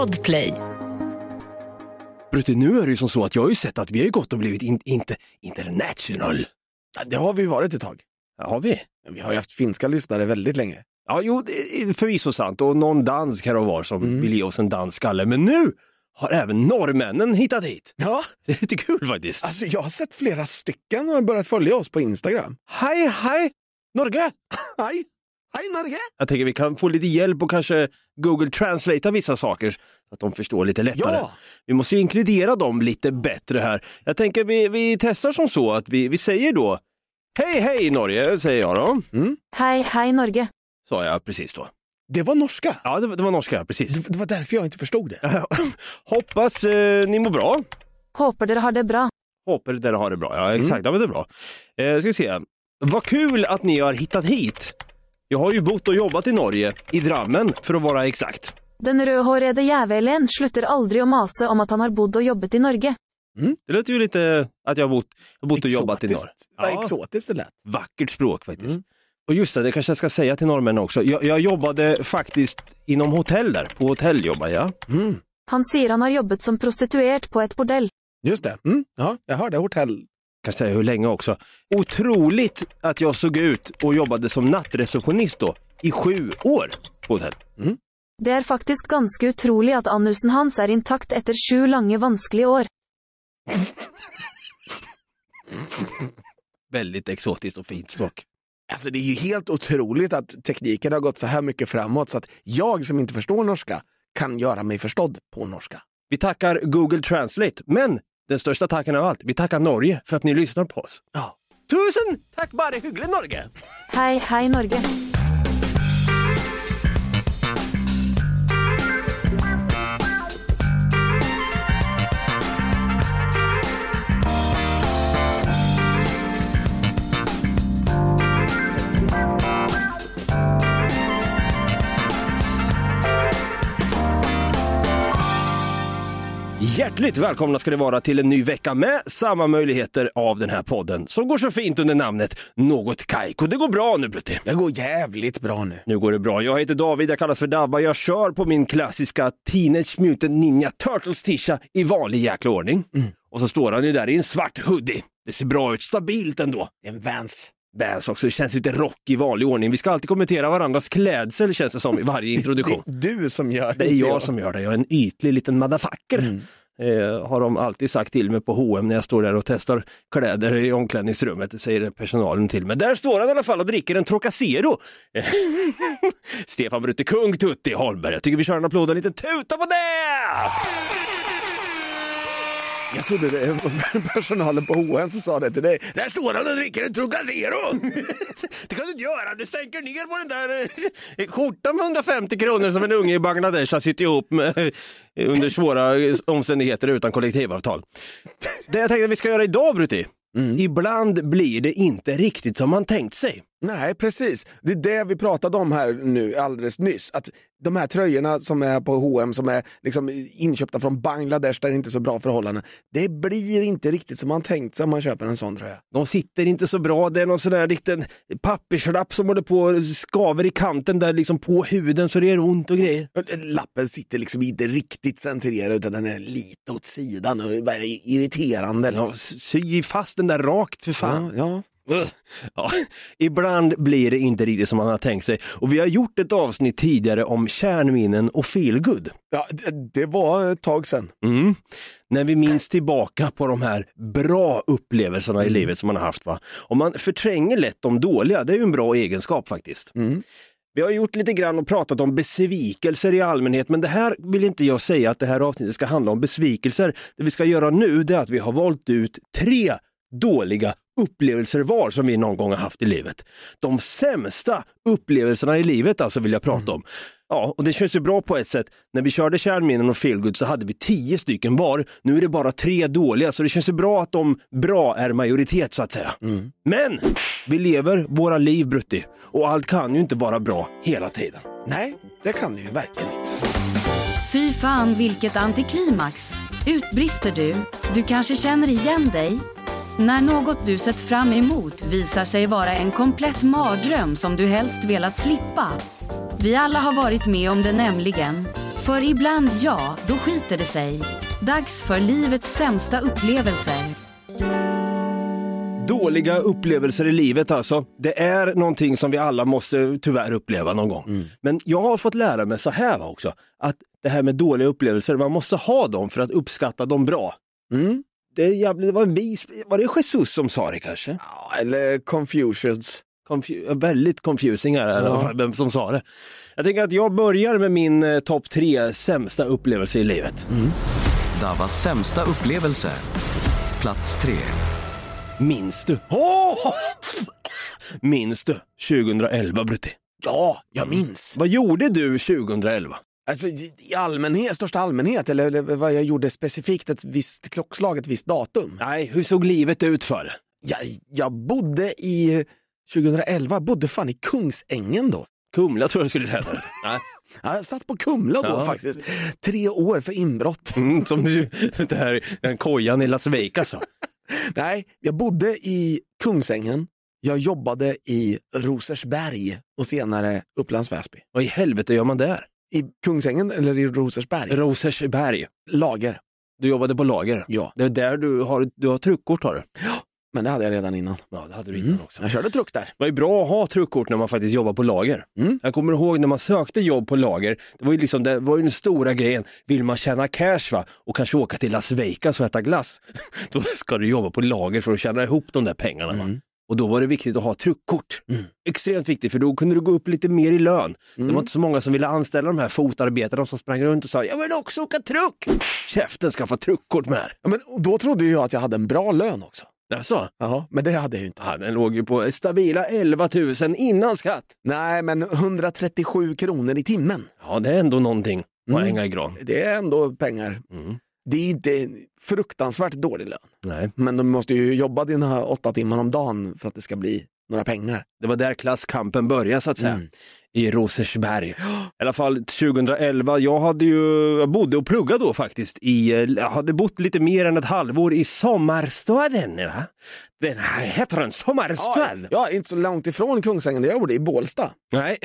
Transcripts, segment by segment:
Podplay. Brutti, nu är det ju som så att jag har ju sett att vi har ju gått och blivit in, inte international. Ja, Det har vi varit ett tag. Har vi? Vi har ju haft finska lyssnare väldigt länge. Ja, jo, det är förvisso sant. Och någon dansk här och var som vill ge oss en dansk skalle. Men nu har även norrmännen hittat hit. Ja, Det är lite kul faktiskt. alltså jag har sett flera stycken och har börjat följa oss på Instagram. Hej, hej, Norge! Hej! Hej Norge! Jag tänker vi kan få lite hjälp och kanske Google translatea vissa saker så att de förstår lite lättare. Ja. Vi måste ju inkludera dem lite bättre här. Jag tänker vi, vi testar som så att vi, vi säger då Hej, hej Norge, säger jag då. Hei, hei Norge. Sa jag precis då. Det var norska. Ja, det, var- det var norska, precis. Det, det var därför jag inte förstod det. Hoppas eh, ni mår bra. Håper dere har det bra. Hoppas dere har det bra. Ja, exakt. Ja, men det är bra. Eh, ska vi se. Vad kul att ni har hittat hit. Jag har ju bott och jobbat i Norge, i Drammen för att vara exakt. Den rødhårede jævelen slutter aldri å mase om at han har bodd og jobbet i Norge. Det låter ju lite att jag har bott, jag har bott och jobbat i norr. Exotiskt. Vad exotiskt det lät. Vackert språk faktiskt. Och just det, det kanske jag ska säga till norrmännen också. Jag, jag jobbade faktiskt inom hotell där. På hotell jobbar jag. Han sier han har jobbet som prostituert på et bordell. Just det. Mm. Ja, jag hörde hotell. Kan säga hur länge också. Otroligt att jag såg ut och jobbade som nattreceptionist då i sju år på hotell. Det er faktisk ganske utrolig at anusen hans er intakt etter sju lange, vanskelige år. Väldigt exotiskt och fint språk. Alltså det är ju helt otroligt att tekniken har gått så här mycket framåt så att jag som inte förstår norska kan göra mig förstådd på norska. Vi tackar Google Translate, men den största tacken av allt, vi tackar Norge för att ni lyssnar på oss. Ja. Tusen tack bare hyggelig Norge! Hei, hei Norge. Hjärtligt välkomna ska det vara till en ny vecka med samma möjligheter av den här podden som går så fint under namnet Något Kaiko. Det går bra nu Brutti. Det går jävligt bra nu. Nu går det bra. Jag heter David, jag kallas för Dabba. Jag kör på min klassiska Teenage Mutant Ninja Turtles tisha i vanlig jäkla ordning. Och så står han ju där i en svart hoodie. Det ser bra ut, stabilt ändå. En Vans. Vans också, det känns lite rock i vanlig ordning. Vi ska alltid kommentera varandras klädsel känns det som i varje introduktion. Det är du som gör Det är inte jag som gör det, jag är en ytlig liten motherfucker. Eh, har de alltid sagt till mig på H&M när jag står där och testar kläder i omklädningsrummet, säger personalen till mig. Där står han i alla fall och dricker en Trocacero. Stefan Brutte Kung Tutti Holmberg. Jag tycker vi kör en applåd och en liten tuta på det! Jag trodde det var personalen på H&M som sa det till dig. Där står han och dricker en Trocacero! Det kan du inte göra, du stänker ner på den där eh, skjortan med 150 kronor som en unge i Bangladesh har sytt ihop med, eh, under svåra omständigheter utan kollektivavtal. Det jag tänkte att vi ska göra idag Brutti, ibland blir det inte riktigt som man tänkt sig. Nej, precis. Det är det vi pratade om här nu alldeles nyss. Att de här tröjorna som är på H&M som är liksom inköpta från Bangladesh där det inte är så bra förhållanden. Det blir inte riktigt som man tänkt sig om man köper en sån tröja. De sitter inte så bra, det är någon sån där liten papperslapp som håller på och skaver i kanten där liksom på huden så det gör ont och grejer. Lappen sitter liksom inte riktigt centrerad utan den är lite åt sidan och är irriterande. Ja, sy fast den där rakt för fan. Ja, ja. Ja, ibland blir det inte riktigt som man har tänkt sig. Och vi har gjort ett avsnitt tidigare om kärnminnen och feelgood. Ja, det, det var ett tag sedan. Mm. När vi minns tillbaka på de här bra upplevelserna i livet som man har haft. Va? Och man förtränger lätt de dåliga, det är ju en bra egenskap faktiskt. Vi har gjort lite grann och pratat om besvikelser i allmänhet, men det här vill inte jag säga att det här avsnittet ska handla om besvikelser. Det vi ska göra nu är att vi har valt ut tre dåliga upplevelser var som vi någon gång har haft i livet. De sämsta upplevelserna i livet alltså vill jag prata om. Ja, och det känns ju bra på ett sätt. När vi körde kärnminnen och feelgood så hade vi tio stycken var. Nu är det bara tre dåliga, så det känns ju bra att de bra är majoritet så att säga. Men vi lever våra liv Brutti och allt kan ju inte vara bra hela tiden. Nej, det kan det ju verkligen inte. Fy fan vilket antiklimax. Utbrister du? Du kanske känner igen dig? När något du sett fram emot visar sig vara en komplett mardröm som du helst velat slippa. Vi alla har varit med om det nämligen. För ibland, ja, då skiter det sig. Dags för livets sämsta upplevelser. Dåliga upplevelser i livet alltså. Det är någonting som vi alla måste tyvärr uppleva någon gång. Men jag har fått lära mig så här också, att det här med dåliga upplevelser, man måste ha dem för att uppskatta dem bra. Mm. Det, är jävligt, det var en vis, var det Jesus som sa det kanske? Ja, eller Confucius. Confu- väldigt confusing här, Ja. vem som sa det. Jag tänker att jag börjar med min eh, topp tre sämsta upplevelse i livet. Davas sämsta upplevelse. Plats 3. Minns du? Åh! Minns du 2011 Brutti? Ja, jag minns. Vad gjorde du 2011? Alltså, i allmänhet, största allmänhet, eller, eller vad jag gjorde specifikt ett visst klockslag, ett visst datum. Nej, hur såg livet ut för? Jag, jag bodde i, 2011, bodde fan i Kungsängen då. Kumla tror jag du skulle säga. Nej. Ja, Jag satt på Kumla då Ja. faktiskt. Tre år för inbrott. Mm, som du, det här, den kojan i Las Vegas. Så. Nej, jag bodde i Kungsängen. Jag jobbade i Rosersberg och senare Upplands Väsby. Vad i helvete gör man där? I Kungsängen eller i Rosersberg? Rosersberg. Lager. Du jobbade på lager. Ja, Det är där du har, du har truckkort har du. men det hade jag redan innan. Ja, det hade du innan också. Jag körde truck där. Det var ju bra att ha truckkort när man faktiskt jobbar på lager. Mm. Jag kommer ihåg när man sökte jobb på lager, det var ju liksom det var ju den stora grejen. Vill man tjäna cash va och kanske åka till Las Vegas och äta glass, då ska du jobba på lager för att tjäna ihop de där pengarna. Va? Mm. Och då var det viktigt att ha truckkort. Extremt viktigt för då kunde du gå upp lite mer i lön. Det Mm. var inte så många som ville anställa de här fotarbetarna som sprang runt och sa jag vill också åka truck. Käften skaffa truckkort med. Ja, men, då trodde jag att jag hade en bra lön också. Jaså? Jaha, men det hade jag ju inte. Ja, den låg ju på stabila 11 000 innan skatt. Nej, men 137 kronor i timmen. Ja, det är ändå någonting att Mm. hänga i gran. Det är ändå pengar. Mm. Det är inte fruktansvärt dålig lön. Nej, Men du måste ju jobba dina åtta timmar om dagen för att det ska bli några pengar. det var där klasskampen började så att säga. Mm. I Rosersberg. I alla fall 2011, jag hade ju, jag bodde och pluggade då faktiskt i, jag hade bott lite mer än ett halvår i Sommarstaden. Va? Den här heter den Sommarstad? Ja, inte så långt ifrån Kungsängen där jag bodde, i Bålsta. Nej.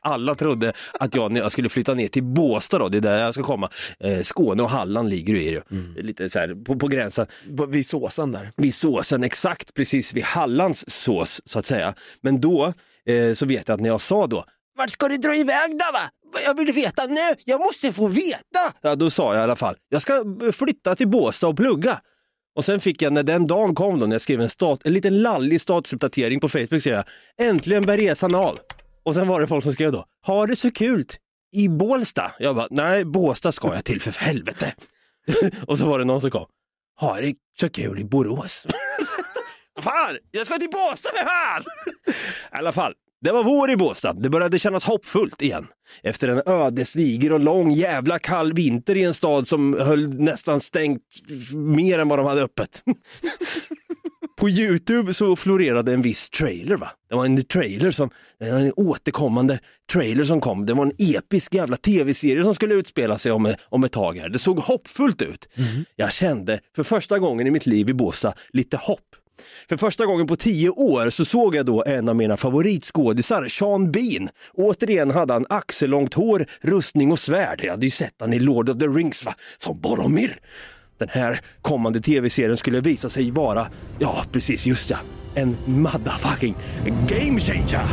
Alla trodde att jag, när jag skulle flytta ner till Båstad då, det är där jag ska komma. Eh, Skåne och Halland ligger ju i det. Mm. Lite så här, på, på gränsen. Vid såsen där. vid såsen, exakt precis vid Hallands sås så att säga. Men då eh, så vet jag att när jag sa då, vart ska du dra iväg då va? Jag vill veta nu, jag måste få veta! Ja, då sa jag i alla fall, jag ska eh, flytta till Båstad och plugga. Och sen fick jag, när den dagen kom då, när jag skrev en, stat, en liten lallig statusuppdatering på Facebook, skrev jag, äntligen bär resan av. Och sen var det folk som skrev då, har det så kul i Bålsta? Jag bara, nej, Båstad ska jag till för helvete. och så var det någon som kom, har det så kul i Borås? Fan, jag ska till Båstad för fan! I alla fall, det var vår i Båstad. Det började kännas hoppfullt igen. Efter en ödesdiger och lång jävla kall vinter i en stad som höll nästan stängt mer än vad de hade öppet. På Youtube så florerade en viss trailer va. Det var en trailer som, en återkommande trailer som kom. Det var en episk jävla tv-serie som skulle utspela sig om, om ett tag här. Det såg hoppfullt ut. Jag kände för första gången i mitt liv i Båstad lite hopp. För första gången på tio år så såg jag då en av mina favoritskådisar, Sean Bean. Återigen hade han axellångt hår, rustning och svärd. Jag hade ju sett han i Lord of the Rings va, som Boromir. Den här kommande tv-serien skulle visa sig vara, ja precis just ja, en motherfucking game changer.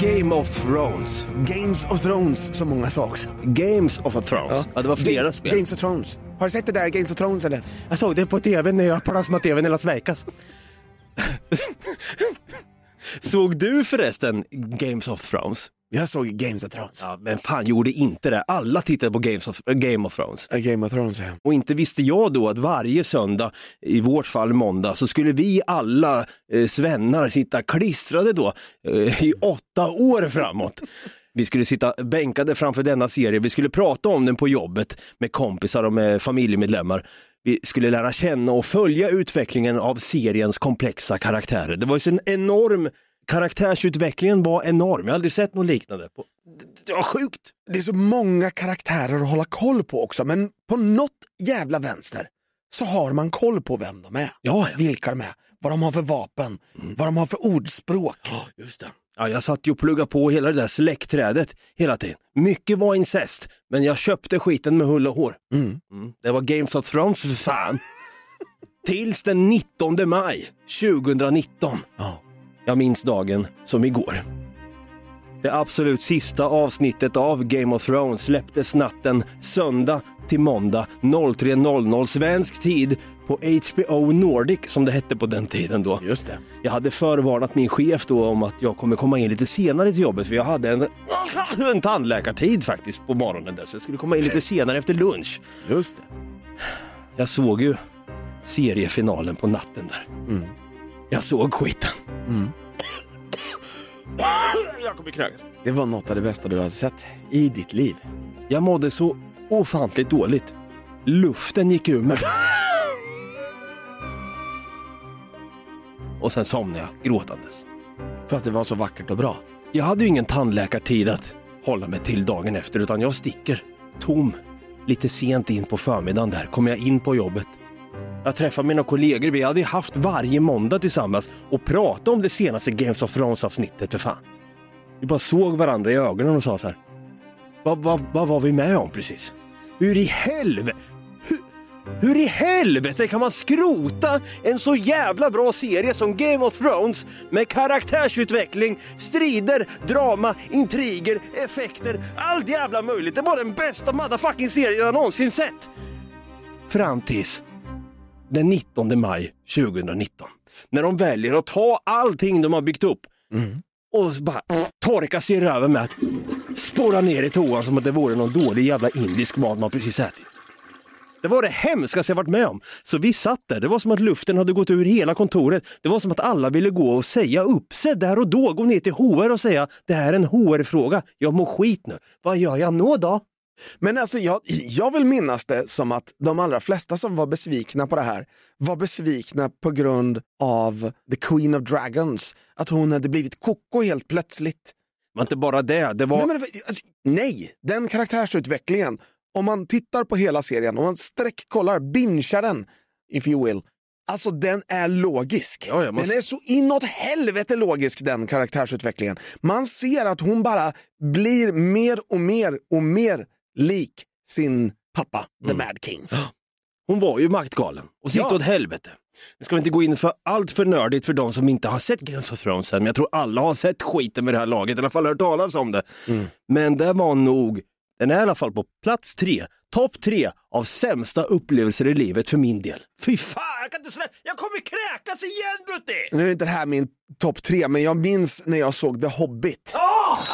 Game of Thrones. Games of Thrones, som många sa också. Games of Thrones. Ja, det var flera Games, spel. Games of Thrones. Har du sett det där Games of Thrones eller? Jag såg det på tv när jag plasma-tv i Las Vegas. Såg du förresten Games of Thrones? Jag såg Games of Thrones. Ja, men fan gjorde inte det. Alla tittade på Games of, Game of Thrones. Ja. Game of Thrones, ja. Och inte visste jag då att varje söndag, i vårt fall måndag, så skulle vi alla eh, svennar sitta klistrade då eh, i åtta år framåt. Vi skulle sitta bänkade framför denna serie, vi skulle prata om den på jobbet med kompisar och med familjemedlemmar. Vi skulle lära känna och följa utvecklingen av seriens komplexa karaktärer. Det var ju en enorm, karaktärsutvecklingen var enorm, jag har aldrig sett något liknande. Det, var sjukt. Det är så många karaktärer att hålla koll på också, men på något jävla vänster så har man koll på vem de är. Ja, ja. Vilka de är, vad de har för vapen, vad de har för ordspråk. Ja, just det. Ja, jag satt ju och pluggade på hela det där släktträdet hela tiden. Mycket var incest, men jag köpte skiten med hull och hår. Mm. Mm. Det var Games of Thrones för fan. Tills den 19 maj 2019. Ja. Jag minns dagen som igår. Det absolut sista avsnittet av Game of Thrones släpptes natten söndag till måndag 03.00 svensk tid på HBO Nordic som det hette på den tiden då. Just det. Jag hade förvarnat min chef då om att jag kommer komma in lite senare till jobbet för jag hade en, en tandläkartid faktiskt på morgonen där så jag skulle komma in lite senare efter lunch. Just det. Jag såg ju seriefinalen på natten där. Jag såg skiten. Jag kommer kräkas. Det var något av det bästa du har sett i ditt liv. Jag mådde så ofantligt dåligt. Luften gick ur mig. Och sen somnade jag gråtandes. För att det var så vackert och bra. Jag hade ju ingen tandläkartid att hålla mig till dagen efter utan jag sticker tom. Lite sent in på förmiddagen där kommer jag in på jobbet. Jag träffade mina kollegor, vi hade ju haft varje måndag tillsammans och pratat om det senaste Games of Thrones avsnittet för fan. Vi bara såg varandra i ögonen och sa så här. Vad, va, va var vi med om precis? Hur i helvete? Hur, hur i helvete kan man skrota en så jävla bra serie som Game of Thrones med karaktärsutveckling, strider, drama, intriger, effekter, allt jävla möjligt. Det var den bästa motherfucking serien jag någonsin sett. Fram tills den 19 maj 2019. När de väljer att ta allting de har byggt upp och bara torka sig i röven med att spåra ner i toan som att det vore någon dålig jävla indisk mat man precis ätit. Det var det hemskaste jag varit med om. Så vi satt där, det var som att luften hade gått ur hela kontoret. Det var som att alla ville gå och säga upp sig där och då, gå ner till HR och säga det här är en HR-fråga, jag mår skit nu. Vad gör jag nå då? Men alltså jag, jag vill minnas det som att de allra flesta som var besvikna på det här var besvikna på grund av The Queen of Dragons. Att hon hade blivit koko helt plötsligt. Det var inte bara det, det var... Nej, men, alltså, nej, den karaktärsutvecklingen. Om man tittar på hela serien, om man sträckkollar, bingear den, if you will. Alltså den är logisk. Ja, man- Den är så inåt helvete logisk den karaktärsutvecklingen. Man ser att hon bara blir mer och mer och mer lik sin pappa, The Mm. Mad King. Hon var ju maktgalen och så gick Ja. det åt helvete. Nu ska vi inte gå in för allt för nördigt för de som inte har sett Games of Thrones än, men jag tror alla har sett skiten med det här laget, i alla fall hört talas om det. Men det var nog, den är i alla fall på plats tre, topp tre av sämsta upplevelser i livet för min del. Fy fan, jag kan inte jag kommer kräkas igen Brutti! Nu är inte det här min topp tre, men jag minns när jag såg The Hobbit.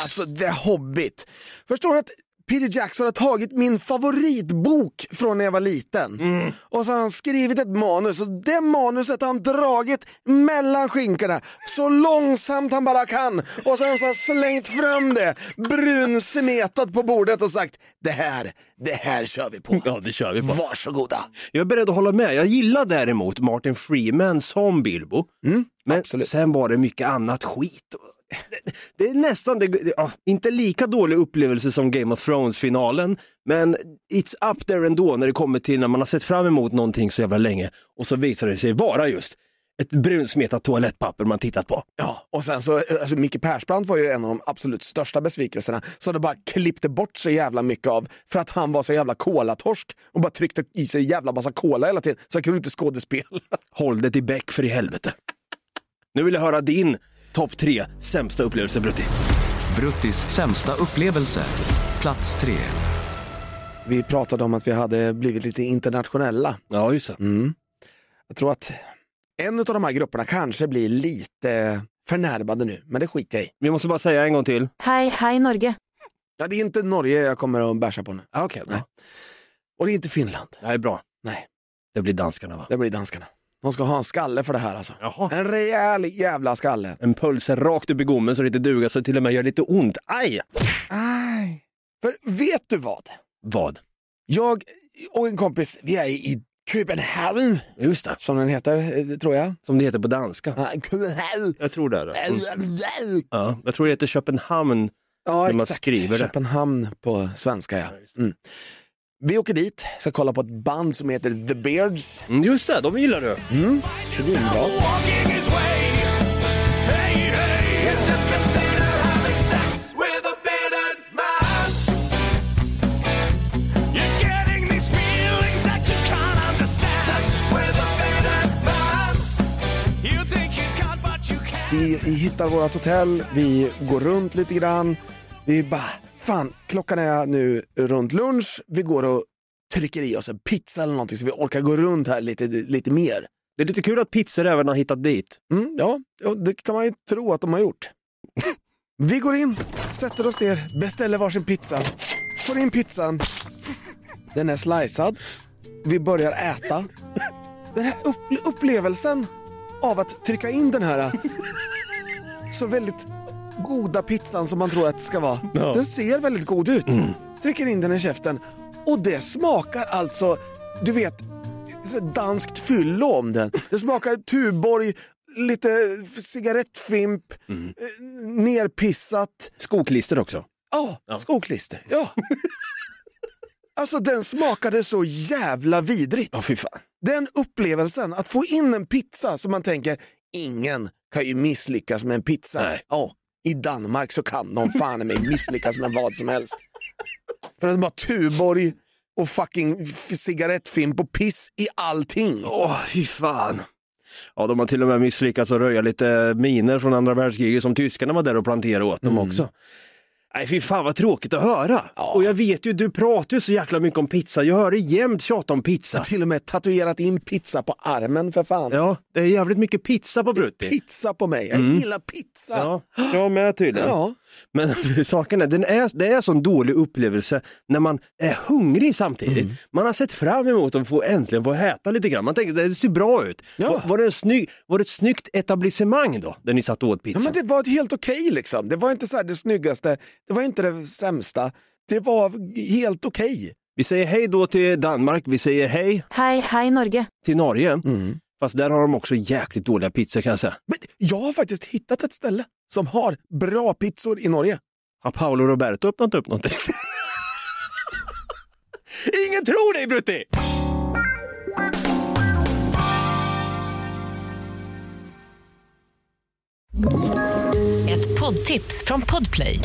Alltså The Hobbit. Förstår du att Peter Jackson har tagit min favoritbok från när jag var liten. Och så har han skrivit ett manus och det manuset har han dragit mellan skinkorna så långsamt han bara kan. Och sen så har han slängt fram det brunsmetat på bordet och sagt det här, det här kör vi på. Ja, det kör vi på. Varsågoda. Jag är beredd att hålla med. Jag gillar däremot Martin Freeman som Bilbo. men absolut. sen var det mycket annat skit. Det, det är nästan, det, det- ja, inte lika dålig upplevelse som Game of Thrones-finalen, men it's up there ändå när det kommer till när man har sett fram emot någonting så jävla länge och så visar det sig vara just ett brunsmetat toalettpapper man tittat på. Ja, och sen så, alltså Micke Persbrandt var ju en av de absolut största besvikelserna som det bara klippte bort så jävla mycket av för att han var så jävla kolatorsk och bara tryckte i sig jävla massa kola hela tiden så han kunde inte skådespela. Håll det till bäck för i helvete. Nu vill jag höra din topp tre sämsta upplevelser Brutti. Bruttis sämsta upplevelse. Plats 3. Vi pratade om att vi hade blivit lite internationella. Ja, just det. Mm. Jag tror att en av de här grupperna kanske blir lite förnärmade nu, men det skiter jag i. Vi måste bara säga en gång till. Hei, hei Norge. Ja, det är inte Norge jag kommer att bärsa på nu. Ah, Okej, bra. Nej. Och det är inte Finland. Nej, bra. Nej, Det blir danskarna va? det blir danskarna. De ska ha en skalle för det här alltså. Jaha. En rejäl jävla skalle. En pulser rakt upp i gommen så det inte dugar så det till och med gör lite ont. Aj! Aj. För vet du vad? Vad? Jag och en kompis, vi är i Köpenhamn, Just det, som den heter, eh, tror jag. som det heter på danska. Ja, Köpenhamn. Jag tror det. Är det. Mm. Ja, jag tror det heter Köpenhamn. Ja, När man exakt. skriver det. Köpenhamn på svenska, ja. Mm. Vi åker dit, ska kolla på ett band som heter The Beards. Mm, Just det, de gillar du. Svinbra. Vi hittar vårt hotell, vi går runt lite grann. Vi bara, fan, klockan är nu runt lunch. Vi går och trycker i oss en pizza eller någonting så vi orkar gå runt här lite, lite mer. Det är lite kul att pizzor även har hittat dit. Mm, ja, det kan man ju tro att de har gjort. Vi går in, sätter oss ner, beställer varsin pizza. Får in pizzan. Den är slicead. Vi börjar äta. Den här upp- upplevelsen av att trycka in den här så väldigt goda pizzan som man tror att det ska vara. Ja. Den ser väldigt god ut. Trycker in den i käften och det smakar alltså, du vet, danskt fyllo om den. Det smakar Tuborg, lite cigarettfimp, eh, nerpissat. Skoklister också. Ja, Ja. skoklister. Ja. alltså den smakade så jävla vidrigt. Ja, fy fan. Den upplevelsen, att få in en pizza som man tänker, ingen kan ju misslyckas med en pizza. Nej. Ja, I Danmark så kan de fan mig misslyckas med vad som helst. För att de har Tuborg och fucking cigarettfimp och piss i allting. Åh, fy fan. Ja, de har till och med misslyckats att röja lite miner från andra världskriget som tyskarna var där och planterade åt dem också. Nej, fy fan vad tråkigt att höra. Och jag vet ju, du pratar ju så jäkla mycket om pizza. Jag hör dig jämt tjata om pizza. Till och med tatuerat in pizza på armen för fan. Ja, det är jävligt mycket pizza på Brutti. Pizza på mig, jag gillar pizza. Ja, jag med tydligen. Ja. Men saken är, den är, det är en sån dålig upplevelse när man är hungrig samtidigt. Mm. Man har sett fram emot att få äntligen få äta lite grann. Man tänker det ser bra ut. Ja. Var, var, det en snygg, var det ett snyggt etablissemang då, där ni satt och åt pizza? Ja, men det var helt okej liksom. Det var inte så här det snyggaste, det var inte det sämsta. Det var helt okej. Vi säger hej då till Danmark, vi säger hej Hei, hei Norge. till Norge. Mm. Fast där har de också jäkligt dåliga pizzor kan jag säga. Men jag har faktiskt hittat ett ställe som har bra pizzor i Norge. Har Paolo Roberto öppnat upp någonting? Ingen tror dig Brutti! Ett poddtips från Podplay.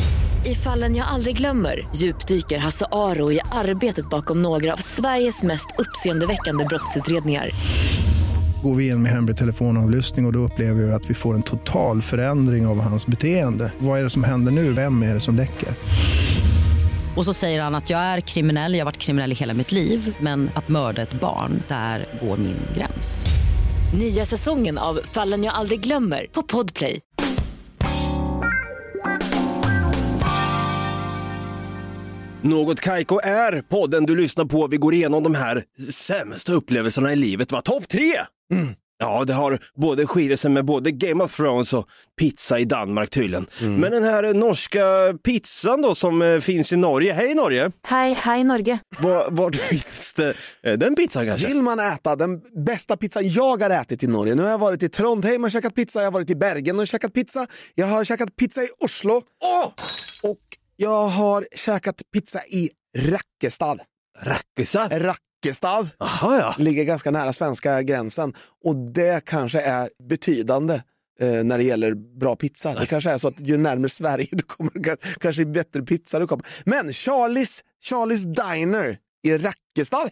I fallen jag aldrig glömmer djupdyker Hasse Aro i arbetet bakom några av Sveriges mest uppseendeväckande brottsutredningar. Går vi in med hemlig telefonavlyssning och, och då upplever vi att vi får en total förändring av hans beteende. Vad är det som händer nu? Vem är det som läcker? Och så säger han att jag är kriminell, jag har varit kriminell i hela mitt liv men att mörda ett barn, där går min gräns. Nya säsongen av Fallen jag aldrig glömmer på Podplay. Något Kaiko är podden du lyssnar på. Vi går igenom de här sämsta upplevelserna i livet. Va? Topp tre! Ja, det har både sig med både Game of Thrones och pizza i Danmark tydligen. Men den här norska pizzan då som eh, finns i Norge. Hej Norge! Hei, hei Norge. Var, vart finns det eh, den pizzan kanske? Vill man äta den bästa pizzan jag har ätit i Norge, nu har jag varit i Trondheim och käkat pizza, jag har varit i Bergen och käkat pizza, jag har käkat pizza i Oslo Åh! och jag har käkat pizza i Rakkestad. Rackesar! Rakkestad Jaha ja. ligger ganska nära svenska gränsen och det kanske är betydande eh, när det gäller bra pizza. Det kanske är så att ju närmare Sverige du kommer, ka- kanske bättre pizza du kommer. Men Charlies, Charlies Diner i Rakkestad,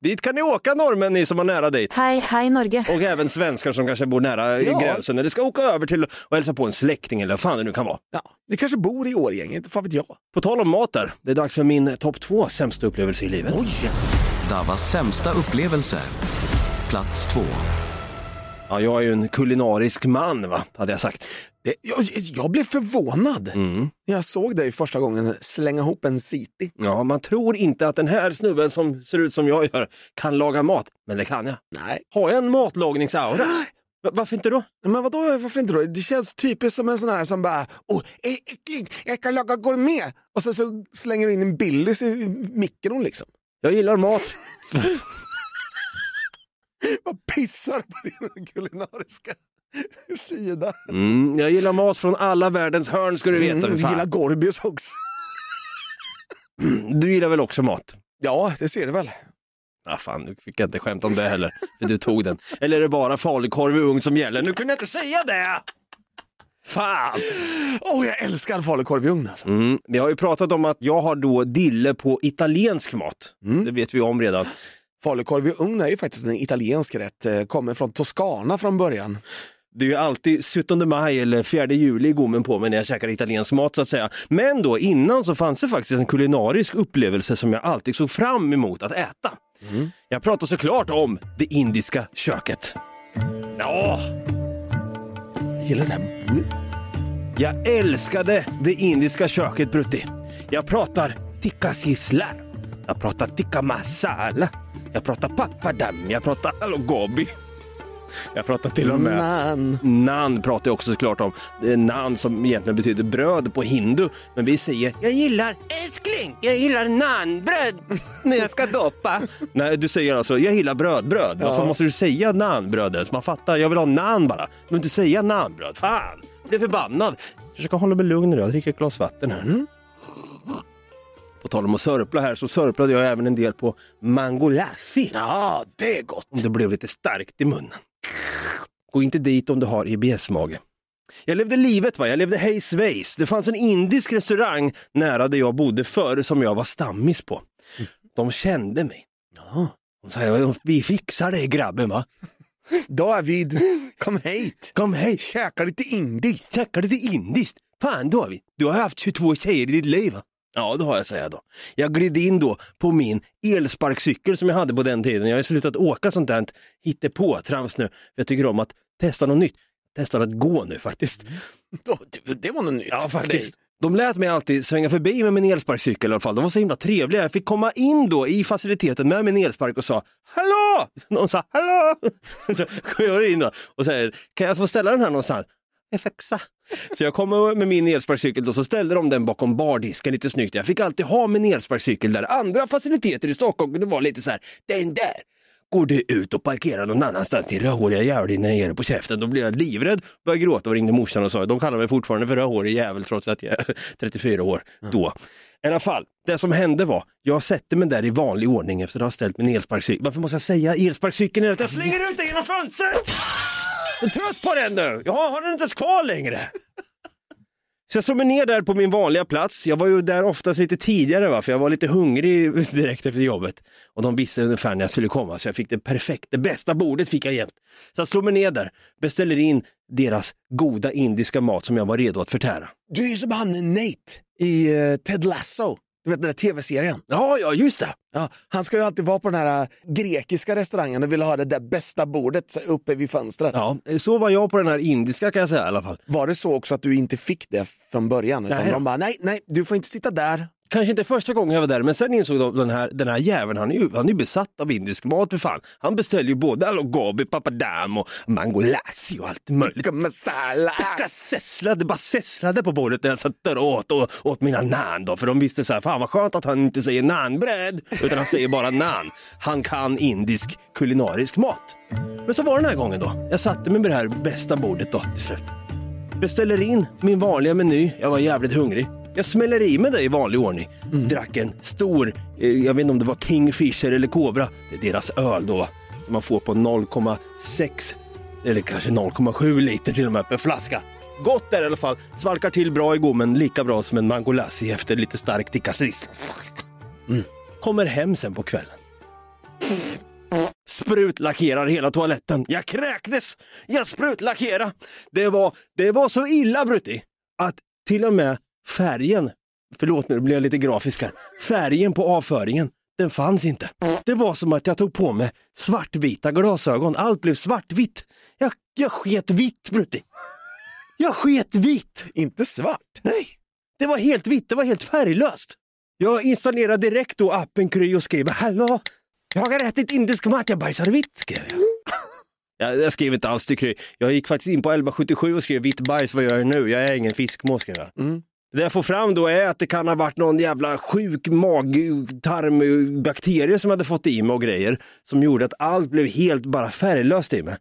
Dit kan ni åka norrmän ni som har nära dit. Hei, hei Norge. Och även svenskar som kanske bor nära Ja. gränsen eller ska åka över till och hälsa på en släkting eller vad fan det nu kan vara. ja, det kanske bor i Årjäng, inte fan vet jag. På tal om mat där, det är dags för min topp två sämsta upplevelse i livet. Davas sämsta upplevelse. Plats 2. Ja, jag är ju en kulinarisk man, va? hade jag sagt. Det, jag, jag blev förvånad Mm. när jag såg dig första gången slänga ihop en city. Ja, man tror inte att den här snubben som ser ut som jag gör kan laga mat, men det kan jag. Nej, Har jag en matlagningsaura? Va- Varför inte då? men vadå, varför inte då? Det känns typiskt som en sån här som bara, åh, är äckligt, jag kan laga gourmet. Och sen så slänger du in en Billys i mikron liksom. Jag gillar mat. Vad pissar på din kulinariska sida. Mm, jag gillar mat från alla världens hörn ska du veta. Mm, för vi fan. gillar Gorbius också. Du gillar väl också mat? Ja, det ser du väl. Ah, fan, nu fick jag inte skämta om det heller, för du tog den. Eller är det bara falukorv i ugn som gäller? Nu kunde jag inte säga det! Fan! Åh, jag älskar falukorv i ugn alltså. Mm, vi har ju pratat om att jag har då dille på italiensk mat. Det vet vi om redan. Falukorv i ugn är ju faktiskt en italiensk rätt, eh, kommer från Toscana från början. Det är ju alltid 17 maj eller 4 juli i gommen på mig när jag käkar italiensk mat så att säga. Men då innan så fanns det faktiskt en kulinarisk upplevelse som jag alltid såg fram emot att äta. Jag pratar såklart om det indiska köket. Ja, Jag gillar den. jag älskade det indiska köket Brutti. Jag pratar tikka sislar. Jag pratar tikka masala. Jag pratar papadam. Jag pratar alogobi. Jag pratar till och med Man. Nan pratar jag också såklart om. Det är nan som egentligen betyder bröd på hindu. Men vi säger jag gillar älskling, jag gillar nanbröd när jag ska doppa. Nej, du säger alltså jag gillar brödbröd. Varför måste du säga nanbröd ens? Man fattar, jag vill ha nan bara. Du behöver inte säga nanbröd. Fan, jag blir förbannad. Jag försöker hålla mig lugn nu, jag dricker ett glas vatten här. På tal om att sörpla här så sörplade jag även en del på mangolassi. Ja, det är gott. Om det blev lite starkt i munnen. Gå inte dit om du har IBS-mage. Jag levde livet, va? jag levde hej svejs. Det fanns en indisk restaurang nära där jag bodde förr som jag var stammis på. De kände mig. De sa, vi fixar det grabben va. David, kom hit. Kom hit, Käka lite indiskt. käka lite indiskt. Fan David, du har haft 22 tjejer i ditt liv va? Ja, det har jag, säger jag då. Jag gled in då på min elsparkcykel som jag hade på den tiden. Jag har slutat åka sånt där hittepå-trams nu. Jag tycker om att testa något nytt. Testar att gå nu faktiskt. Det- var något nytt Ja, faktiskt. De lät mig alltid svänga förbi med min elsparkcykel i alla fall. De var så himla trevliga. Jag fick komma in då i faciliteten med min elspark och sa Hallå! Någon sa Hallå! Så kom jag in då och säger Kan jag få ställa den här någonstans? Fixar. Så jag kom med min elsparkcykel och så ställde de den bakom bardisken lite snyggt. Jag fick alltid ha min elsparkcykel där. Andra faciliteter i Stockholm det var lite så här, den där går du ut och parkerar någon annanstans till rödhåriga jävel när jag ger dig på käften. Då blir jag livrädd, började gråta och ringde morsan och sa de kallar mig fortfarande för rödhårig jävel trots att jag är 34 år då. I alla fall, det som hände var, jag sätter mig där i vanlig ordning efter att ha ställt min elsparkcykel. Varför måste jag säga elsparkcykeln? Jag slänger ut den genom fönstret! Jag är trött på den nu, jag har den inte ens kvar längre. Så jag slår mig ner där på min vanliga plats. Jag var ju där oftast lite tidigare va? för jag var lite hungrig direkt efter jobbet. Och de visste ungefär när jag skulle komma så jag fick det perfekt. det bästa bordet fick jag jämt. Så jag slår mig ner där, beställer in deras goda indiska mat som jag var redo att förtära. Du är ju som han Nate i uh, Ted Lasso. Du vet den där tv-serien. Ja, ja just det. Ja, han ska ju alltid vara på den här eh, grekiska restaurangen och vill ha det där bästa bordet uppe vid fönstret. Ja, så var jag på den här indiska kan jag säga i alla fall. Var det så också att du inte fick det från början? Utan Nej. de bara, nej, nej, du får inte sitta där. Kanske inte första gången jag var där, men sen insåg de den här, den här jäveln, han är ju han är besatt av indisk mat för fan. Han beställer ju både alogobi, papadam och mangolassi och allt möjligt. Tikka masala. Tacka sesslade, bara sesslade på bordet när jag satt där och åt, och åt mina nan då. För de visste så här, fan vad skönt att han inte säger nanbröd, utan han säger bara nan. Han kan indisk kulinarisk mat. Men så var det den här gången då. Jag satte mig med det här bästa bordet då till slut. Beställer in min vanliga meny, jag var jävligt hungrig. Jag smäller i mig det i vanlig ordning. Drack en stor, eh, jag vet inte om det var Kingfisher eller Cobra, det är deras öl då. Som man får på 0,6 eller kanske 0,7 liter till och med per flaska. Gott där i alla fall, svalkar till bra i gommen, lika bra som en mangolassi efter lite stark tikka stris. Kommer hem sen på kvällen. Sprutlackerar hela toaletten. Jag kräktes! Jag sprutlackerade! Det var, det var så illa Brutti att till och med färgen, förlåt nu blir jag lite grafisk här, färgen på avföringen, den fanns inte. Det var som att jag tog på mig svartvita glasögon. Allt blev svartvitt. Jag, jag sket vitt Brutti. Jag sket vitt. Inte svart. Nej, det var helt vitt, det var helt färglöst. Jag installerade direkt då appen Kry och skrev Hallå, jag har ätit indisk mat, jag bajsar vitt, skrev jag. Jag, jag skrev inte alls till Kry. Jag gick faktiskt in på 1177 och skrev vitt bajs, vad gör jag nu? Jag är ingen fiskmås, skrev jag. Det jag får fram då är att det kan ha varit någon jävla sjuk mag-tarmbakterie som jag hade fått i mig och grejer som gjorde att allt blev helt bara färglöst i mig.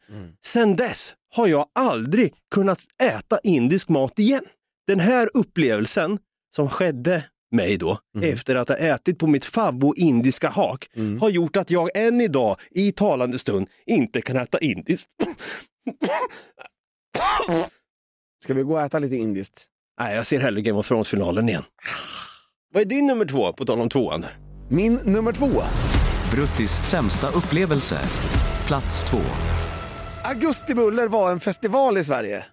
Sen dess har jag aldrig kunnat äta indisk mat igen. Den här upplevelsen som skedde mig då, efter att ha ätit på mitt favvo indiska hak, har gjort att jag än idag i talande stund inte kan äta indiskt. Ska vi gå och äta lite indiskt? Nej, jag ser hellre Game of Thrones-finalen igen. Vad är din nummer två, på tal om tvåan? Min nummer två. Bruttis sämsta upplevelse. Plats 2. Augustibuller var en festival i Sverige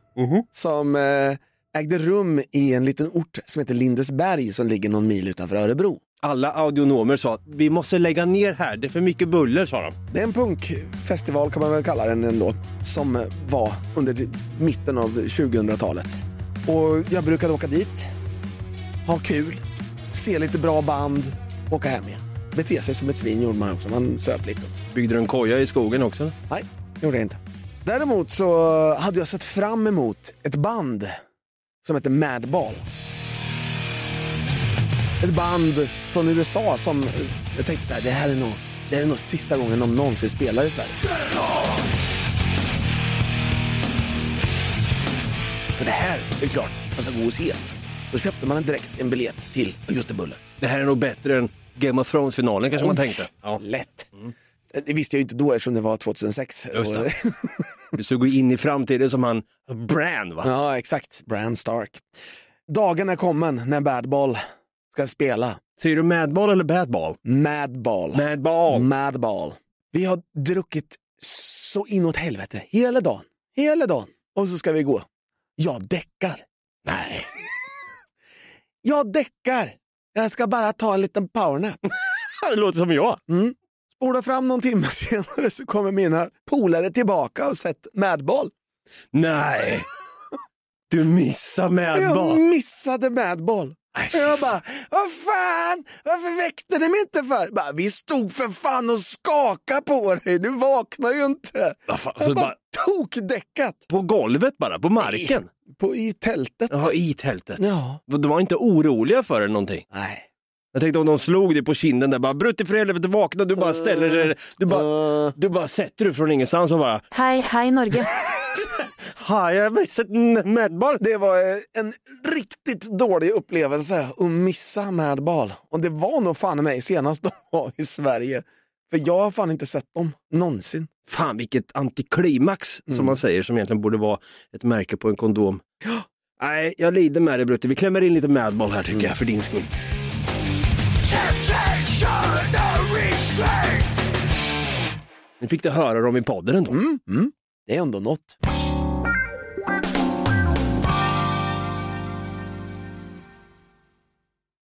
som eh, ägde rum i en liten ort som heter Lindesberg som ligger någon mil utanför Örebro. Alla audionomer sa att vi måste lägga ner här, det är för mycket buller sa de. Det är en punkfestival kan man väl kalla den ändå, som var under mitten av 2000-talet. Och jag brukade åka dit, ha kul, se lite bra band, åka hem igen. Bete sig som ett svin gjorde man också, man söp lite. Byggde du en koja i skogen också? Nej, gjorde jag inte. Däremot så hade jag sett fram emot ett band som heter Madball. Ett band från USA som, jag tänkte så här, det här är nog, det här är nog sista gången de någonsin spelar i Sverige. För det här är klart man ska gå och se. Då köpte man direkt en biljett till Augustibuller. Det här är nog bättre än Game of Thrones-finalen kanske man tänkte. Ja. Lätt. Det visste jag ju inte då eftersom det var 2006. Just det. Du gå in i framtiden som han Bran va? Ja, exakt. Bran Stark. Dagen är kommen när Badball ska spela. Säger du Madball eller Badball? Madball. Madball. Madball. Vi har druckit så inåt helvete hela dagen. Hela dagen. Och så ska vi gå. Jag däckar. Nej. jag däckar. Jag ska bara ta en liten powernap. Det låter som jag. Mm. Spola fram någon timme senare så kommer mina polare tillbaka och sett Madball. Nej. Du missar Madball. Jag missade Madball. Jag bara, vad fan, varför väckte ni mig inte för? Bara, vi stod för fan och skakade på dig, du vaknar ju inte. Vad fan, Jag så bara bara, tokdäckat på golvet bara, på marken? på, i tältet. Jaha, i tältet. Ja. De var inte oroliga för det någonting? Nej. Jag tänkte om de slog dig på kinden där, bara Brutti för helvete vakna, du bara ställer dig, du bara, Uh, du bara sätter dig från ingenstans och bara, Hei, hei Norge. har jag missat en Madball? det var eh, en riktigt dålig upplevelse att missa Madball. Och det var nog fan mig senast de var i Sverige. För jag har fan inte sett dem någonsin. Fan vilket antiklimax som man säger som egentligen borde vara ett märke på en kondom. Nej, jag lider med dig Brutti. Vi klämmer in lite Madball här tycker jag, för din skull. Ni fick det höra dem i podden ändå. Mm, mm. Det är ändå något.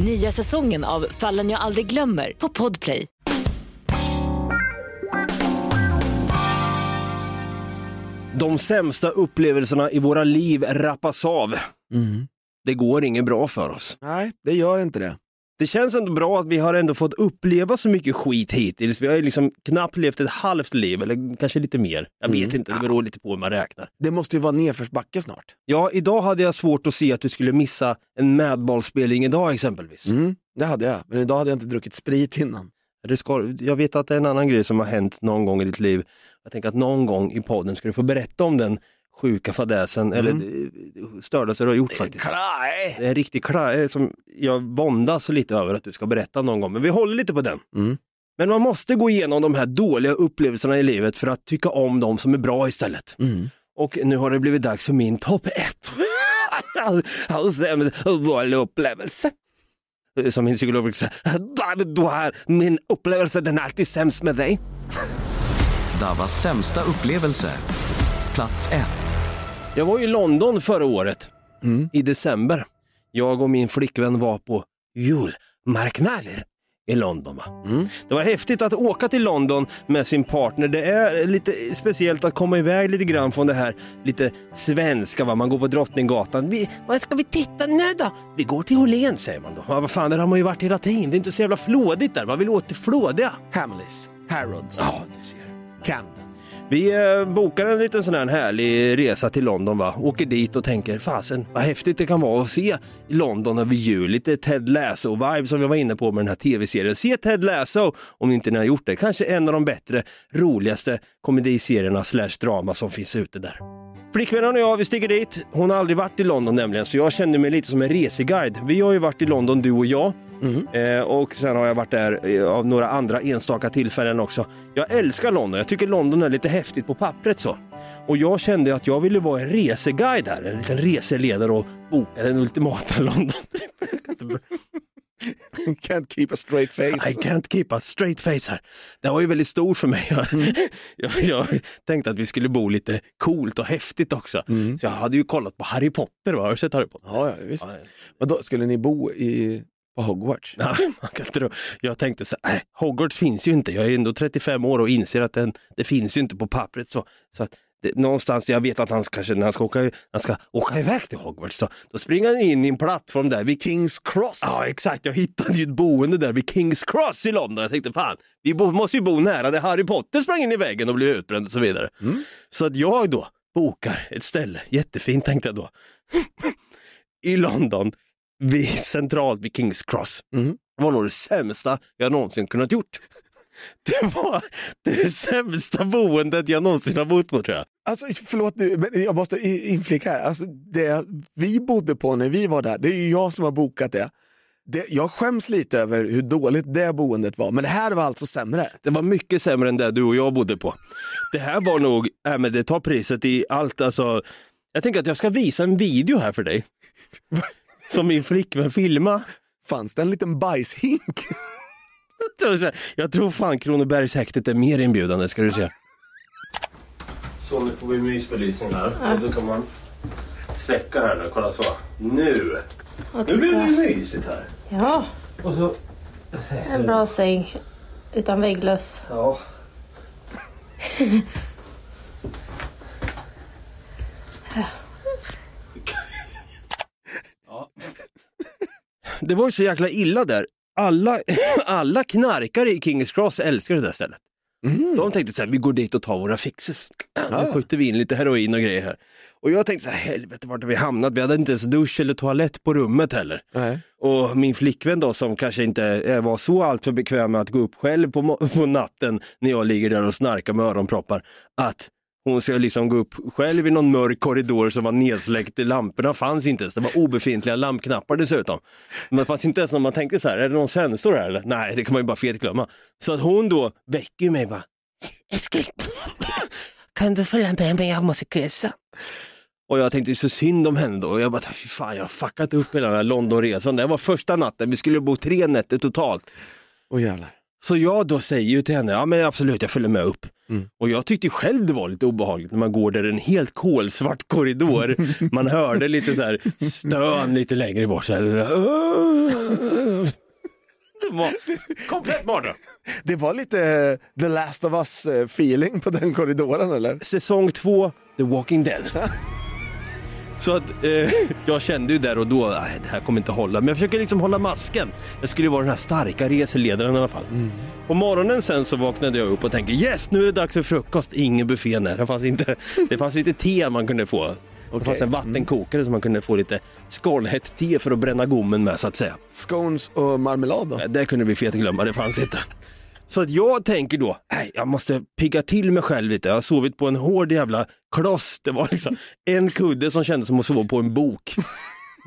Nya säsongen av Fallen jag aldrig glömmer på Podplay. De sämsta upplevelserna i våra liv rappas av. Mm. Det går inget bra för oss. Nej, det gör inte det. Det känns ändå bra att vi har ändå fått uppleva så mycket skit hittills. Vi har ju liksom knappt levt ett halvt liv, eller kanske lite mer. Jag vet Mm. inte, det beror lite på hur man räknar. Det måste ju vara nedförsbacke snart. Ja, idag hade jag svårt att se att du skulle missa en madballspelning idag exempelvis. Mm, det hade jag, men idag hade jag inte druckit sprit innan. Det ska, jag vet att det är en annan grej som har hänt någon gång i ditt liv. Jag tänker att någon gång i podden ska du få berätta om den sjuka fadäsen, eller eh, stördaste du har gjort faktiskt. Klaj! Det är en riktig klaj som jag våndas lite över att du ska berätta någon gång, men vi håller lite på den. Mm. Men man måste gå igenom de här dåliga upplevelserna i livet för att tycka om de som är bra istället. Mm. Och nu har det blivit dags för min topp ett. Sämst dålig upplevelse. Som min psykolog brukar säga, du har min upplevelse, den är alltid sämst med dig. Davas sämsta upplevelse. Plats 1. Jag var i London förra året, Mm. i december. Jag och min flickvän var på julmarknader i London. Va? Det var häftigt att åka till London med sin partner. Det är lite speciellt att komma iväg lite grann från det här lite svenska. Va? Man går på Drottninggatan. Vi, vad ska vi titta nu då? Vi går till Åhléns säger man då. Ja, vad fan, där har man ju varit hela tiden. Det är inte så jävla flådigt där. Man vill åt det flådiga. Hamleys, Harrods, Ja. Camden. Vi eh, bokar en liten sån här härlig resa till London va. Åker dit och tänker fasen vad häftigt det kan vara att se London över jul. Lite Ted Lasso-vibe som vi var inne på med den här tv-serien. Se Ted Lasso om inte ni har gjort det. Kanske en av de bättre, roligaste komediserierna slash drama som finns ute där. Flickvännen och jag, vi stiger dit. Hon har aldrig varit i London nämligen, så jag kände mig lite som en reseguide. Vi har ju varit i London, du och jag. Eh, och sen har jag varit där eh, av några andra enstaka tillfällen också. Jag älskar London. Jag tycker London är lite häftigt på pappret så. Och jag kände att jag ville vara en reseguide här, en liten reseledare och boka den ultimata London. Can't keep a straight face. I can't keep a straight face här. Det var ju väldigt stort för mig. Jag, jag, jag tänkte att vi skulle bo lite coolt och häftigt också. Så jag hade ju kollat på Harry Potter. Va? Har du sett Harry Potter? Ja, ja visst. Ja, Men då skulle ni bo i, på Hogwarts? Nej, man kan tro. Jag tänkte så här, äh, Hogwarts finns ju inte. Jag är ändå 35 år och inser att den, det finns ju inte på pappret. Så, så att det, någonstans, jag vet att han kanske, när han ska, åka, han ska åka iväg till Hogwarts, så, då springer han in i en plattform där vid Kings Cross. Ja exakt, jag hittade ju ett boende där vid Kings Cross i London. Jag tänkte fan, vi bo, måste ju bo nära där Harry Potter sprang in i väggen och blev utbränd och så vidare. Så att jag då bokar ett ställe, jättefint tänkte jag då, i London, vid, centralt vid Kings Cross. Det var nog det sämsta jag någonsin kunnat gjort. Det var det sämsta boendet jag någonsin har bott på tror jag. Alltså förlåt nu, men jag måste inflika här. Alltså, det vi bodde på när vi var där, det är ju jag som har bokat det. det. Jag skäms lite över hur dåligt det boendet var, men det här var alltså sämre. Det var mycket sämre än det du och jag bodde på. Det här var nog, äh, men det tar priset i allt alltså. Jag tänker att jag ska visa en video här för dig. Som min flickvän filmade. Fanns det en liten bajshink? Jag tror fan Kronobergshäktet är mer inbjudande ska du se. Så nu får vi mysbelysning här. Och då kan man släcka här nu. Kolla så. Nu! Nu blir det mysigt här. Ja, Och så... en bra säng utan vägglöss. Ja. Ja. Det var ju så jäkla illa där. Alla, alla knarkare i Kings Cross älskar det där stället. De tänkte så här, vi går dit och tar våra fixes. Nu skjuter vi in lite heroin och grejer här. Och jag tänkte så här, helvete vart har vi hamnat? Vi hade inte ens dusch eller toalett på rummet heller. Nej. Och min flickvän då som kanske inte var så alltför bekväm med att gå upp själv på, på natten när jag ligger där och snarkar med öronproppar. Att hon ska liksom gå upp själv i någon mörk korridor som var nedsläckt. Lamporna fanns inte ens, det var obefintliga lampknappar dessutom. Men det fanns inte ens någon, man tänkte så här, är det någon sensor här eller? Nej, det kan man ju bara fetglömma. Så att hon då väcker mig bara, "Älskling, kan du följa med mig, jag måste kissa. Och jag tänkte så synd om henne då. Och jag bara, fy fan jag har fuckat upp hela den här Londonresan. Det var första natten, vi skulle bo tre nätter totalt. Åh jävlar. Så jag då säger ju till henne, ja men absolut jag följer med upp. Och jag tyckte själv det var lite obehagligt när man går där i en helt kolsvart korridor. Man hörde lite så här stön lite längre bort. Så här. Det var komplett mardröm. Det var lite eh, The Last of Us eh, feeling på den korridoren eller? Säsong två, The Walking Dead. Så att eh, jag kände ju där och då, nej det här kommer inte hålla. Men jag försöker liksom hålla masken. Jag skulle ju vara den här starka reseledaren i alla fall. På morgonen sen så vaknade jag upp och tänkte yes, nu är det dags för frukost. Ingen buffé där. Det fanns, inte, det fanns lite te man kunde få. Det Okej. fanns en vattenkokare som man kunde få lite skållhett te för att bränna gommen med så att säga. Scones och marmelad då? Det kunde vi fet glömma, det fanns inte. Så att jag tänker då, nej, jag måste pigga till mig själv lite. Jag har sovit på en hård jävla kloss. Det var liksom en kudde som kändes som att sova på en bok.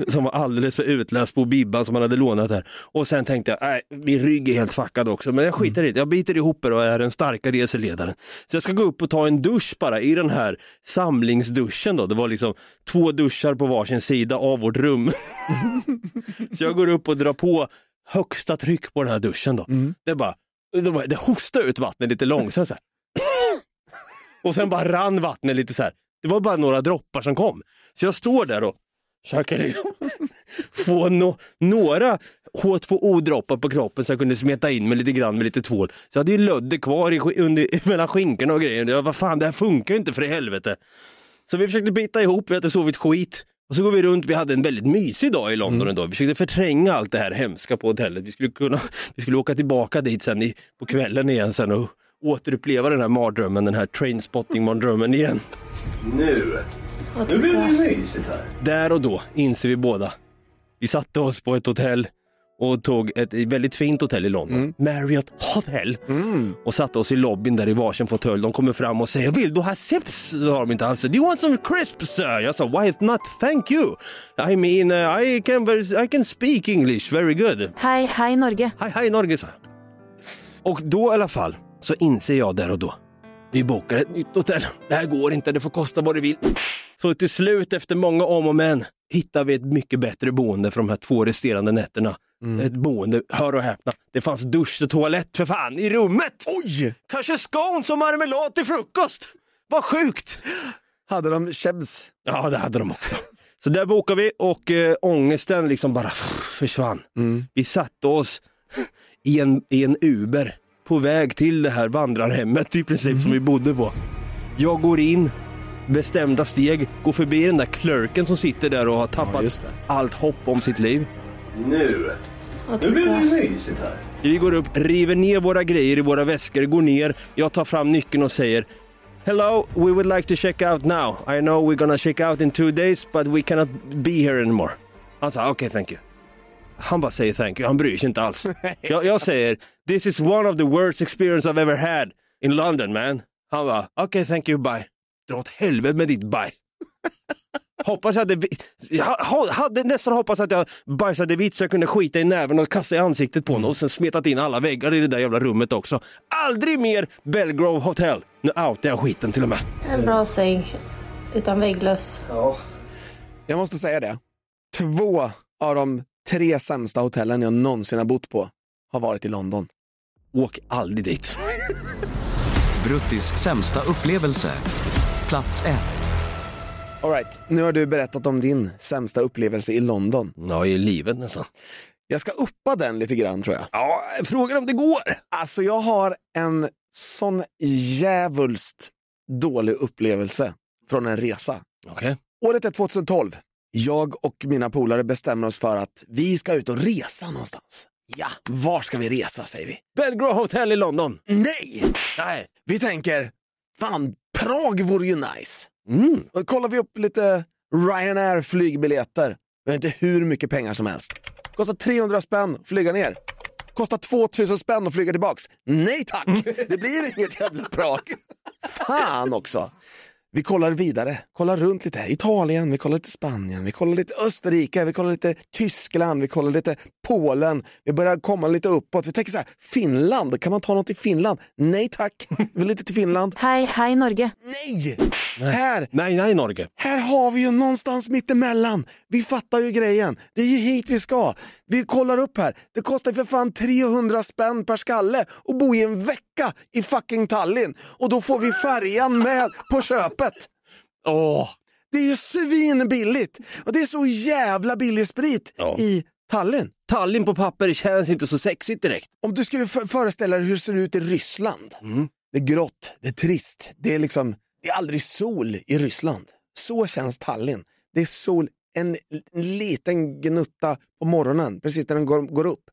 Som var alldeles för utläst på bibban som man hade lånat där. Och sen tänkte jag, nej, min rygg är helt fuckad också. Men jag skiter i det, jag biter ihop det och är den starka reseledaren. Så jag ska gå upp och ta en dusch bara i den här samlingsduschen då. Det var liksom två duschar på varsin sida av vårt rum. Så jag går upp och drar på högsta tryck på den här duschen då. Det bara, det, bara, det hostar ut vattnet lite långsamt så här. Och sen bara rann vattnet lite så här. Det var bara några droppar som kom. Så jag står där och försöker liksom få no, några H2O-droppar på kroppen så jag kunde smeta in med lite grann med lite tvål. Så jag hade ju lödder kvar i, under, mellan skinkorna och grejer. Jag, vad fan, det här funkar ju inte för i helvete. Så vi försökte bita ihop, vi hade sovit skit. Och så går vi runt, vi hade en väldigt mysig dag i London idag. Vi försökte förtränga allt det här hemska på hotellet. Vi skulle, kunna, vi skulle åka tillbaka dit sen i, på kvällen igen sen och återuppleva den här mardrömmen, den här trainspotting-mardrömmen igen. Nu, Och titta. mysigt här. Där och då inser vi båda. Vi satte oss på ett hotell och tog ett väldigt fint hotell i London, Marriott Hotel. Och satte oss i lobbyn där i varsin fåtölj. De kommer fram och säger “Vill du ha chips?” Så sa de inte alls. “Do you want some crisps sir?” Jag sa “Why not thank you?” I mean, uh, I, can, ver- I can speak English very good. Hei, hei Norge. Hej, hej Norge, sa jag. Och då i alla fall så inser jag där och då. Vi bokar ett nytt hotell. Det här går inte, det får kosta vad det vill. Så till slut efter många om och men hittar vi ett mycket bättre boende för de här två resterande nätterna. Ett boende, hör och häpna, det fanns dusch och toalett för fan i rummet! Oj! Kanske scones och marmelad till frukost! Vad sjukt! Hade de chebs? Ja, det hade de också. Så där bokade vi och äh, ångesten liksom bara försvann. Vi satte oss i en, i en Uber på väg till det här vandrarhemmet i princip som vi bodde på. Jag går in, bestämda steg, går förbi den där clerken som sitter där och har tappat det. allt hopp om sitt liv. Nu, Och titta. mysigt här. Vi går upp, river ner våra grejer i våra väskor, går ner, jag tar fram nyckeln och säger Hello, we would like to check out now. I know we're gonna check out in two days but we cannot be here anymore. Han sa okej, okay, thank you. Han bara säger thank you, han bryr sig inte alls. jag, jag säger this is one of the worst experience I've ever had in London man. Han bara okej, okay, thank you, bye. Dra åt helvete med ditt bye. Hoppas jag hade, jag ha- hade nästan hoppats att jag bajsade vitt så jag kunde skita i näven och kasta i ansiktet på honom och sen smetat in alla väggar i det där jävla rummet också. Aldrig mer Belgrove Hotel. Nu outar jag skiten till och med. En bra säng. Utan vägglöss. Jag måste säga det. Två av de tre sämsta hotellen jag någonsin har bott på har varit i London. Åk aldrig dit. Bruttis sämsta upplevelse. Plats 1. All right, nu har du berättat om din sämsta upplevelse i London. Ja, i livet nästan. Jag ska uppa den lite grann tror jag. Ja, frågan om det går. Alltså jag har en sån djävulskt dålig upplevelse från en resa. Okej. Året är 2012. Jag och mina polare bestämmer oss för att vi ska ut och resa någonstans. Ja, var ska vi resa säger vi. Belgrove Hotel i London. Nej! Nej. Vi tänker, fan Prag vore ju nice. Mm. Och kollar vi upp lite Ryanair flygbiljetter. Vi har inte hur mycket pengar som helst. Kostar 300 spänn att flyga ner. Kostar 2000 spänn att flyga tillbaks. Nej tack! Det blir inget jävla Prag. Fan också. Vi kollar vidare, kollar runt lite. Italien, vi kollar lite Spanien, vi kollar lite Österrike, vi kollar lite Tyskland, vi kollar lite Polen. Vi börjar komma lite uppåt. Vi tänker så här, Finland, kan man ta något i Finland? Nej tack, vi vill inte till Finland. Hei, hei Norge. Nej! Här, Nej, nej Norge. här har vi ju någonstans mittemellan. Vi fattar ju grejen. Det är ju hit vi ska. Vi kollar upp här. Det kostar för fan 300 spänn per skalle att bo i en vecka i fucking Tallinn. Och då får vi färjan med på köpet. Åh, Det är ju svinbilligt. Och det är så jävla billig sprit Ja. i Tallinn. Tallinn på papper känns inte så sexigt direkt. Om du skulle föreställa dig hur det ser ut i Ryssland. Det är grått, det är trist, det är liksom, det är aldrig sol i Ryssland. Så känns Tallinn. Det är sol en, en liten gnutta på morgonen, precis när den går, går upp.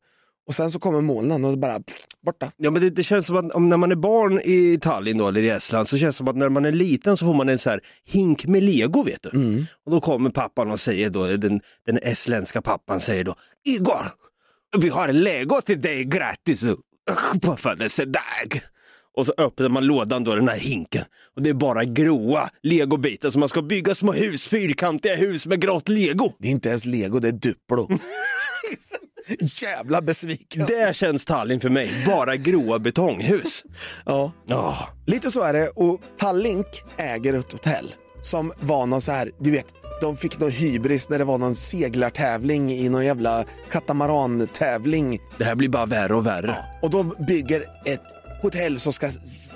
Och sen så kommer molnen och det bara pff, borta. Ja, men det, det känns som att om, när man är barn i Tallinn då, eller i Estland så känns det som att när man är liten så får man en så här hink med lego vet du. Och då kommer pappan och säger då, den, den estländska pappan säger då Igor, vi har lego till dig gratis på födelsedag. Och så öppnar man lådan då, den här hinken. Och det är bara gråa legobitar som man ska bygga små hus, fyrkantiga hus med grått lego. Det är inte ens lego, det är Duplo. Jävla besviken. Det känns Tallinn för mig, bara gråa betonghus. Ja. Ja. Lite så är det och Tallink äger ett hotell som var någon så här, du vet, de fick någon hybris när det var någon seglartävling i någon jävla katamarantävling. Det här blir bara värre och värre. Och de bygger ett hotell som ska,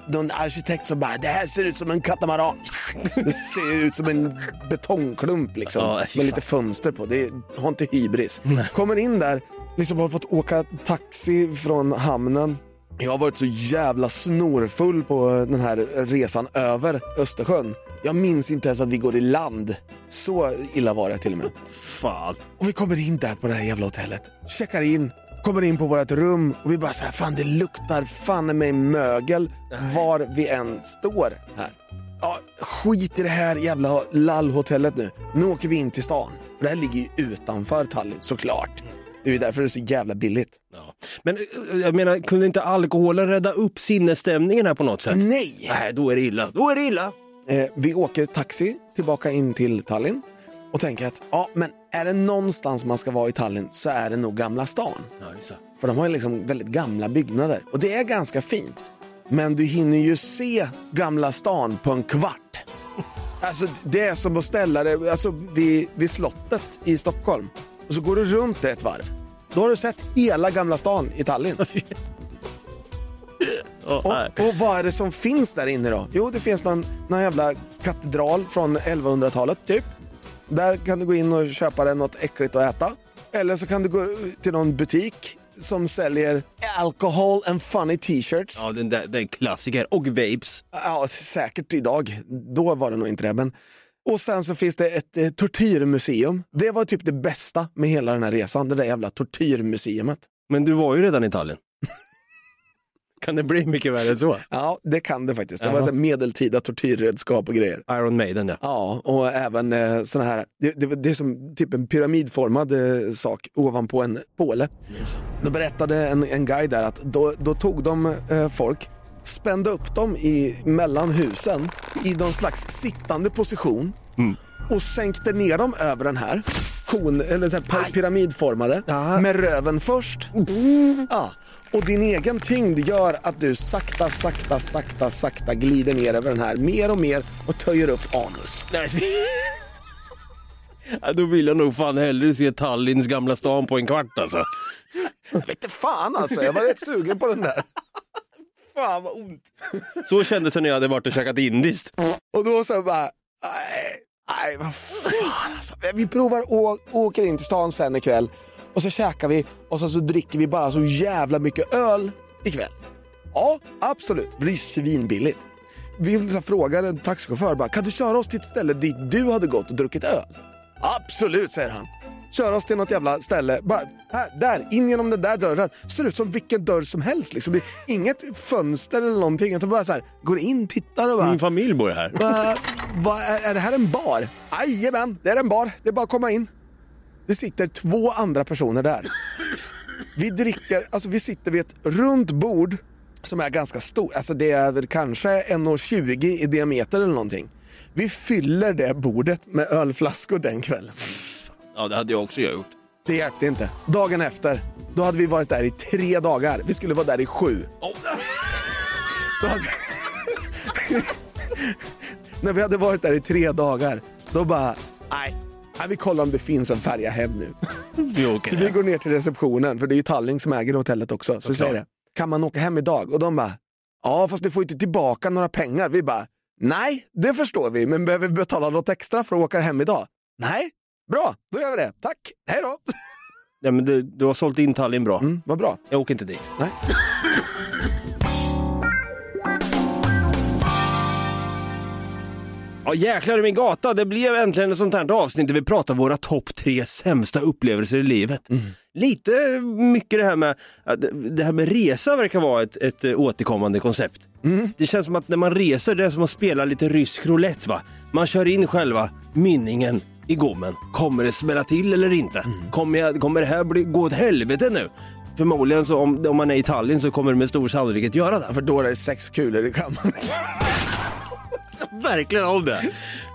någon arkitekt som bara, det här ser ut som en katamaran. Det ser ut som en betongklump liksom. Ja, med lite fönster på. Det har inte hybris. Kommer in där, liksom har fått åka taxi från hamnen. Jag har varit så jävla snorfull på den här resan över Östersjön. Jag minns inte ens att vi går i land. Så illa var det till och med. Fan. Och vi kommer in där på det här jävla hotellet. Checkar in, kommer in på vårt rum och vi bara så här, fan det luktar fan mig mögel var vi än står här. Ja, skit i det här jävla lallhotellet nu. Nu åker vi in till stan. För det här ligger ju utanför Tallinn såklart. Det är därför det är så jävla billigt. Ja. Men eh, jag menar, kunde inte alkoholen rädda upp sinnesstämningen här på något sätt? Nej! Nej, då är det illa. Då är det illa. Eh, vi åker taxi tillbaka in till Tallinn och tänker att ja, men är det någonstans man ska vara i Tallinn så är det nog Gamla stan. Ja, det. För de har ju liksom väldigt gamla byggnader och det är ganska fint. Men du hinner ju se Gamla stan på en kvart. Alltså det är som att ställa dig alltså, vid, vid slottet i Stockholm och så går du runt det ett varv. Då har du sett hela Gamla stan i Tallinn. Och, och vad är det som finns där inne då? Jo, det finns någon, någon jävla katedral från 1100-talet typ. Där kan du gå in och köpa dig något äckligt att äta. Eller så kan du gå till någon butik som säljer alcohol and funny t-shirts. Ja, den där, den klassiker. Och vapes. Ja, säkert idag. Då var det nog inte det. Men... Och sen så finns det ett eh, tortyrmuseum. Det var typ det bästa med hela den här resan, det där jävla tortyrmuseumet. Men du var ju redan i Tallinn. kan det bli mycket värre än så? Ja, det kan det faktiskt. Det var så här medeltida tortyrredskap och grejer. Iron Maiden ja. Ja, och även eh, såna här, det, det, det är som typ en pyramidformad eh, sak ovanpå en påle. Då berättade en, en guide där att då, då tog de eh, folk, spände upp dem i, mellan husen i någon slags sittande position och sänkte ner dem över den här kon, eller så här py- pyramidformade med röven först. Ja. Och din egen tyngd gör att du sakta, sakta, sakta, sakta glider ner över den här mer och mer och töjer upp anus. Nej. ja, då vill jag nog fan hellre se Tallinns gamla stan på en kvart alltså. Jag vet inte fan alltså, jag var rätt sugen på den där. Fan vad ont. Så kändes det när jag hade varit och käkat indiskt. Och då så bara, nej, nej vad fan alltså. Vi provar och åker in till stan sen ikväll och så käkar vi och så, så dricker vi bara så jävla mycket öl ikväll. Ja, absolut. Det blir svinbilligt. Vi liksom frågar en taxichaufför bara, kan du köra oss till ett ställe dit du hade gått och druckit öl? Absolut, säger han. Kör oss till något jävla ställe. Bara, här, där, in genom den där dörren. Ser ut som vilken dörr som helst. Liksom. Det är inget fönster eller någonting. Utan bara så här, går in, tittar och bara... Min familj bor här. Va, va, är, är det här en bar? Jajamän, det är en bar. Det är bara att komma in. Det sitter två andra personer där. Vi dricker, alltså vi sitter vid ett runt bord som är ganska stort. Alltså det är väl kanske 1,20 i diameter eller någonting. Vi fyller det bordet med ölflaskor den kvällen. Ja, det hade jag också gjort. Det hjälpte inte. Dagen efter, då hade vi varit där i tre dagar. Vi skulle vara där i sju. Då hade... När vi hade varit där i tre dagar, då bara, nej, vi kollar om det finns en färja hem nu. Åker Så vi går ner till receptionen, för det är ju Tallinn som äger hotellet också. Så vi säger det, kan man åka hem idag? Och de bara, ja fast du får inte tillbaka några pengar. Vi bara, nej det förstår vi, men behöver vi betala något extra för att åka hem idag? Nej, bra, då gör vi det. Tack, hej då. Nej, men du, du har sålt in Tallinn bra. Mm, vad bra. Jag åker inte dit. Nej. Ja jäklar i min gata, det blev äntligen ett sånt här avsnitt där vi pratar våra topp tre sämsta upplevelser i livet. Lite mycket det här med, det här med resa verkar vara ett, ett återkommande koncept. Det känns som att när man reser, det är som att spela lite rysk roulette va. Man kör in själva mynningen i gommen. Kommer det smälla till eller inte? Kommer, jag, kommer det här bli, gå åt helvete nu? Förmodligen så om, om man är i Tallinn så kommer det med stor sannolikhet göra det. För då är det sex kulor i kammaren. Verkligen om det.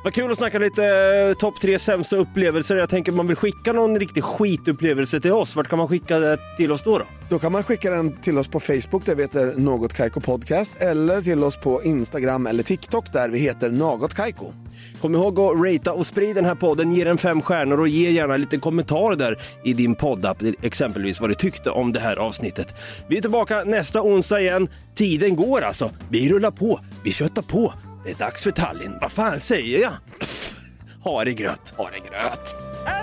Vad kul att snacka lite eh, topp tre sämsta upplevelser. Jag tänker om man vill skicka någon riktig skitupplevelse till oss. Vart kan man skicka det till oss då? då? Då kan man skicka den till oss på Facebook där vi heter Något Kaiko Podcast eller till oss på Instagram eller TikTok där vi heter Något Kaiko. Kom ihåg att ratea och sprida den här podden. Ge den fem stjärnor och ge gärna en liten kommentar där i din poddapp. Exempelvis vad du tyckte om det här avsnittet. Vi är tillbaka nästa onsdag igen. Tiden går alltså. Vi rullar på. Vi köttar på. Det är dags för Tallinn. Vad fan säger jag? Ha det grött. Ha det gröt! Hej